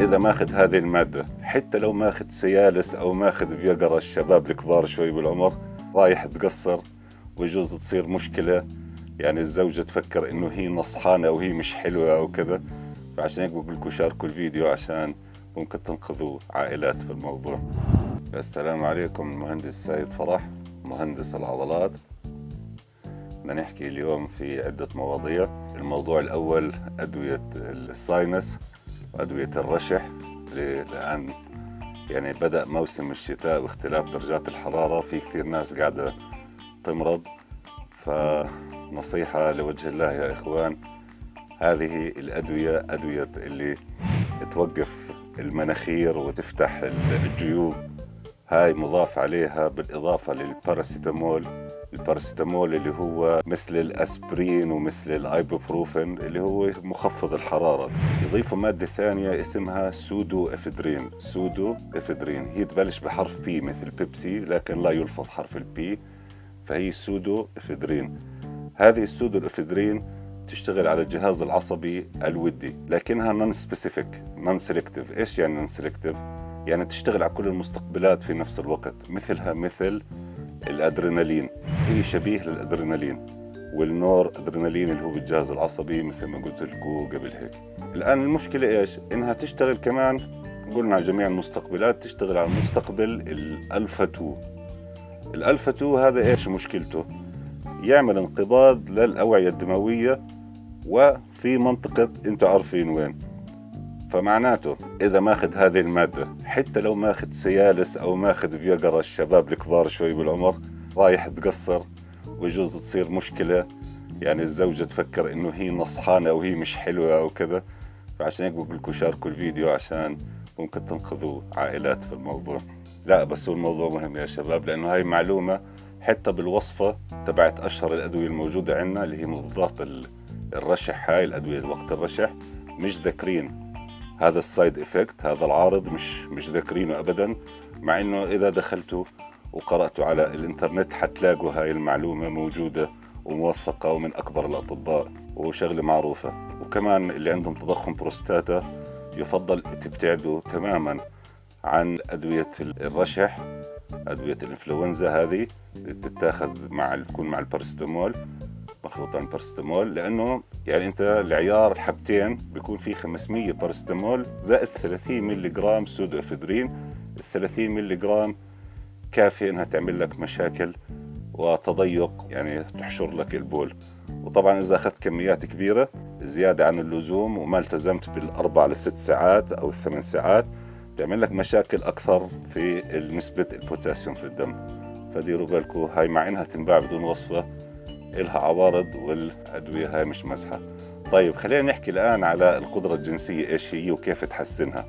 إذا ماخذ هذه المادة حتى لو ماخذ سيالس أو ماخذ فياجرا الشباب الكبار شوي بالعمر رايح تقصر ويجوز تصير مشكلة. يعني الزوجة تفكر إنه هي نصحانة أو هي مش حلوة أو كذا. فعشان هيك بقول لكم شاركوا الفيديو عشان ممكن تنقذوا عائلات في الموضوع. السلام عليكم المهندس سيد فرح مهندس العضلات. بدنا نحكي اليوم في عدة مواضيع. الموضوع الأول أدوية الساينس. وأدوية الرشح الآن يعني بدأ موسم الشتاء واختلاف درجات الحرارة في كثير ناس قاعدة تمرض. فنصيحة لوجه الله يا إخوان هذه الأدوية أدوية اللي توقف المناخير وتفتح الجيوب. هاي مضاف عليها بالإضافة للباراسيتامول. الباراسيتامول اللي هو مثل الأسبرين ومثل الآيبوبروفين اللي هو مخفض الحرارة. يضيفوا مادة ثانية اسمها pseudoephedrine pseudoephedrine هي تبلش بحرف P مثل بيبسي لكن لا يلفظ حرف ال P فهي سودو إفدرين هذه السودو إفدرين تشتغل على الجهاز العصبي الودي لكنها non-specific non-selective إيش يعني non-selective يعني تشتغل على كل المستقبلات في نفس الوقت مثلها مثل الأدرينالين. هي شبيه للأدرينالين؟ والنور أدرينالين اللي هو بالجهاز العصبي مثل ما قلت لكم قبل هيك. الآن المشكلة إيش؟ إنها تشتغل كمان قلنا جميع المستقبلات تشتغل على مستقبل الألفا 2 الألفا 2 هذا إيش مشكلته؟ يعمل انقباض للأوعية الدموية وفي منطقة أنتم عارفين وين. فمعناته إذا ماخذ هذه المادة حتى لو ماخذ سيالس أو ماخذ فياجرا الشباب الكبار شوي بالعمر رايح تقصر ويجوز تصير مشكلة. يعني الزوجة تفكر إنه هي نصحانة أو هي مش حلوة أو كذا. فعشان هيك بقول لكم شاركوا الفيديو عشان ممكن تنقذوا عائلات في الموضوع. لا بس هو الموضوع مهم يا شباب لأنه هاي معلومة حتى بالوصفة تبعت أشهر الأدوية الموجودة عندنا اللي هي مضادات الرشح هاي الأدوية وقت الرشح مش ذاكرين هذا ال side effect هذا العارض مش مش ذاكرينه ابدا مع إنه إذا دخلتوا وقراتوا على الإنترنت حتلاقوا هاي المعلومة موجودة وموثقة ومن أكبر الأطباء وشغلة معروفة. وكمان اللي عندهم تضخم بروستاتا يفضل تبتعدوا تماما عن أدوية الرشح أدوية الإنفلونزا هذه بتتاخذ مع تكون مع البارستامول مخلوط عن بارستامول لأنه يعني أنت العيار الحبتين بيكون فيه 500 بارستامول زائد 30 ملي جرام سودو افيدرين ال 30 ملي جرام كافيه إنها تعمل لك مشاكل وتضيق يعني تحشر لك البول. وطبعا إذا أخذت كميات كبيرة زيادة عن اللزوم وما التزمت بالأربع لست ساعات أو الثمان ساعات تعمل لك مشاكل أكثر في نسبة البوتاسيوم في الدم. فديروا بالكم هاي مع إنها تنباع بدون وصفة. إلها عوارض والأدوية هاي مش مزحة طيب خلينا نحكي الآن على القدرة الجنسية إيش هي وكيف تحسنها؟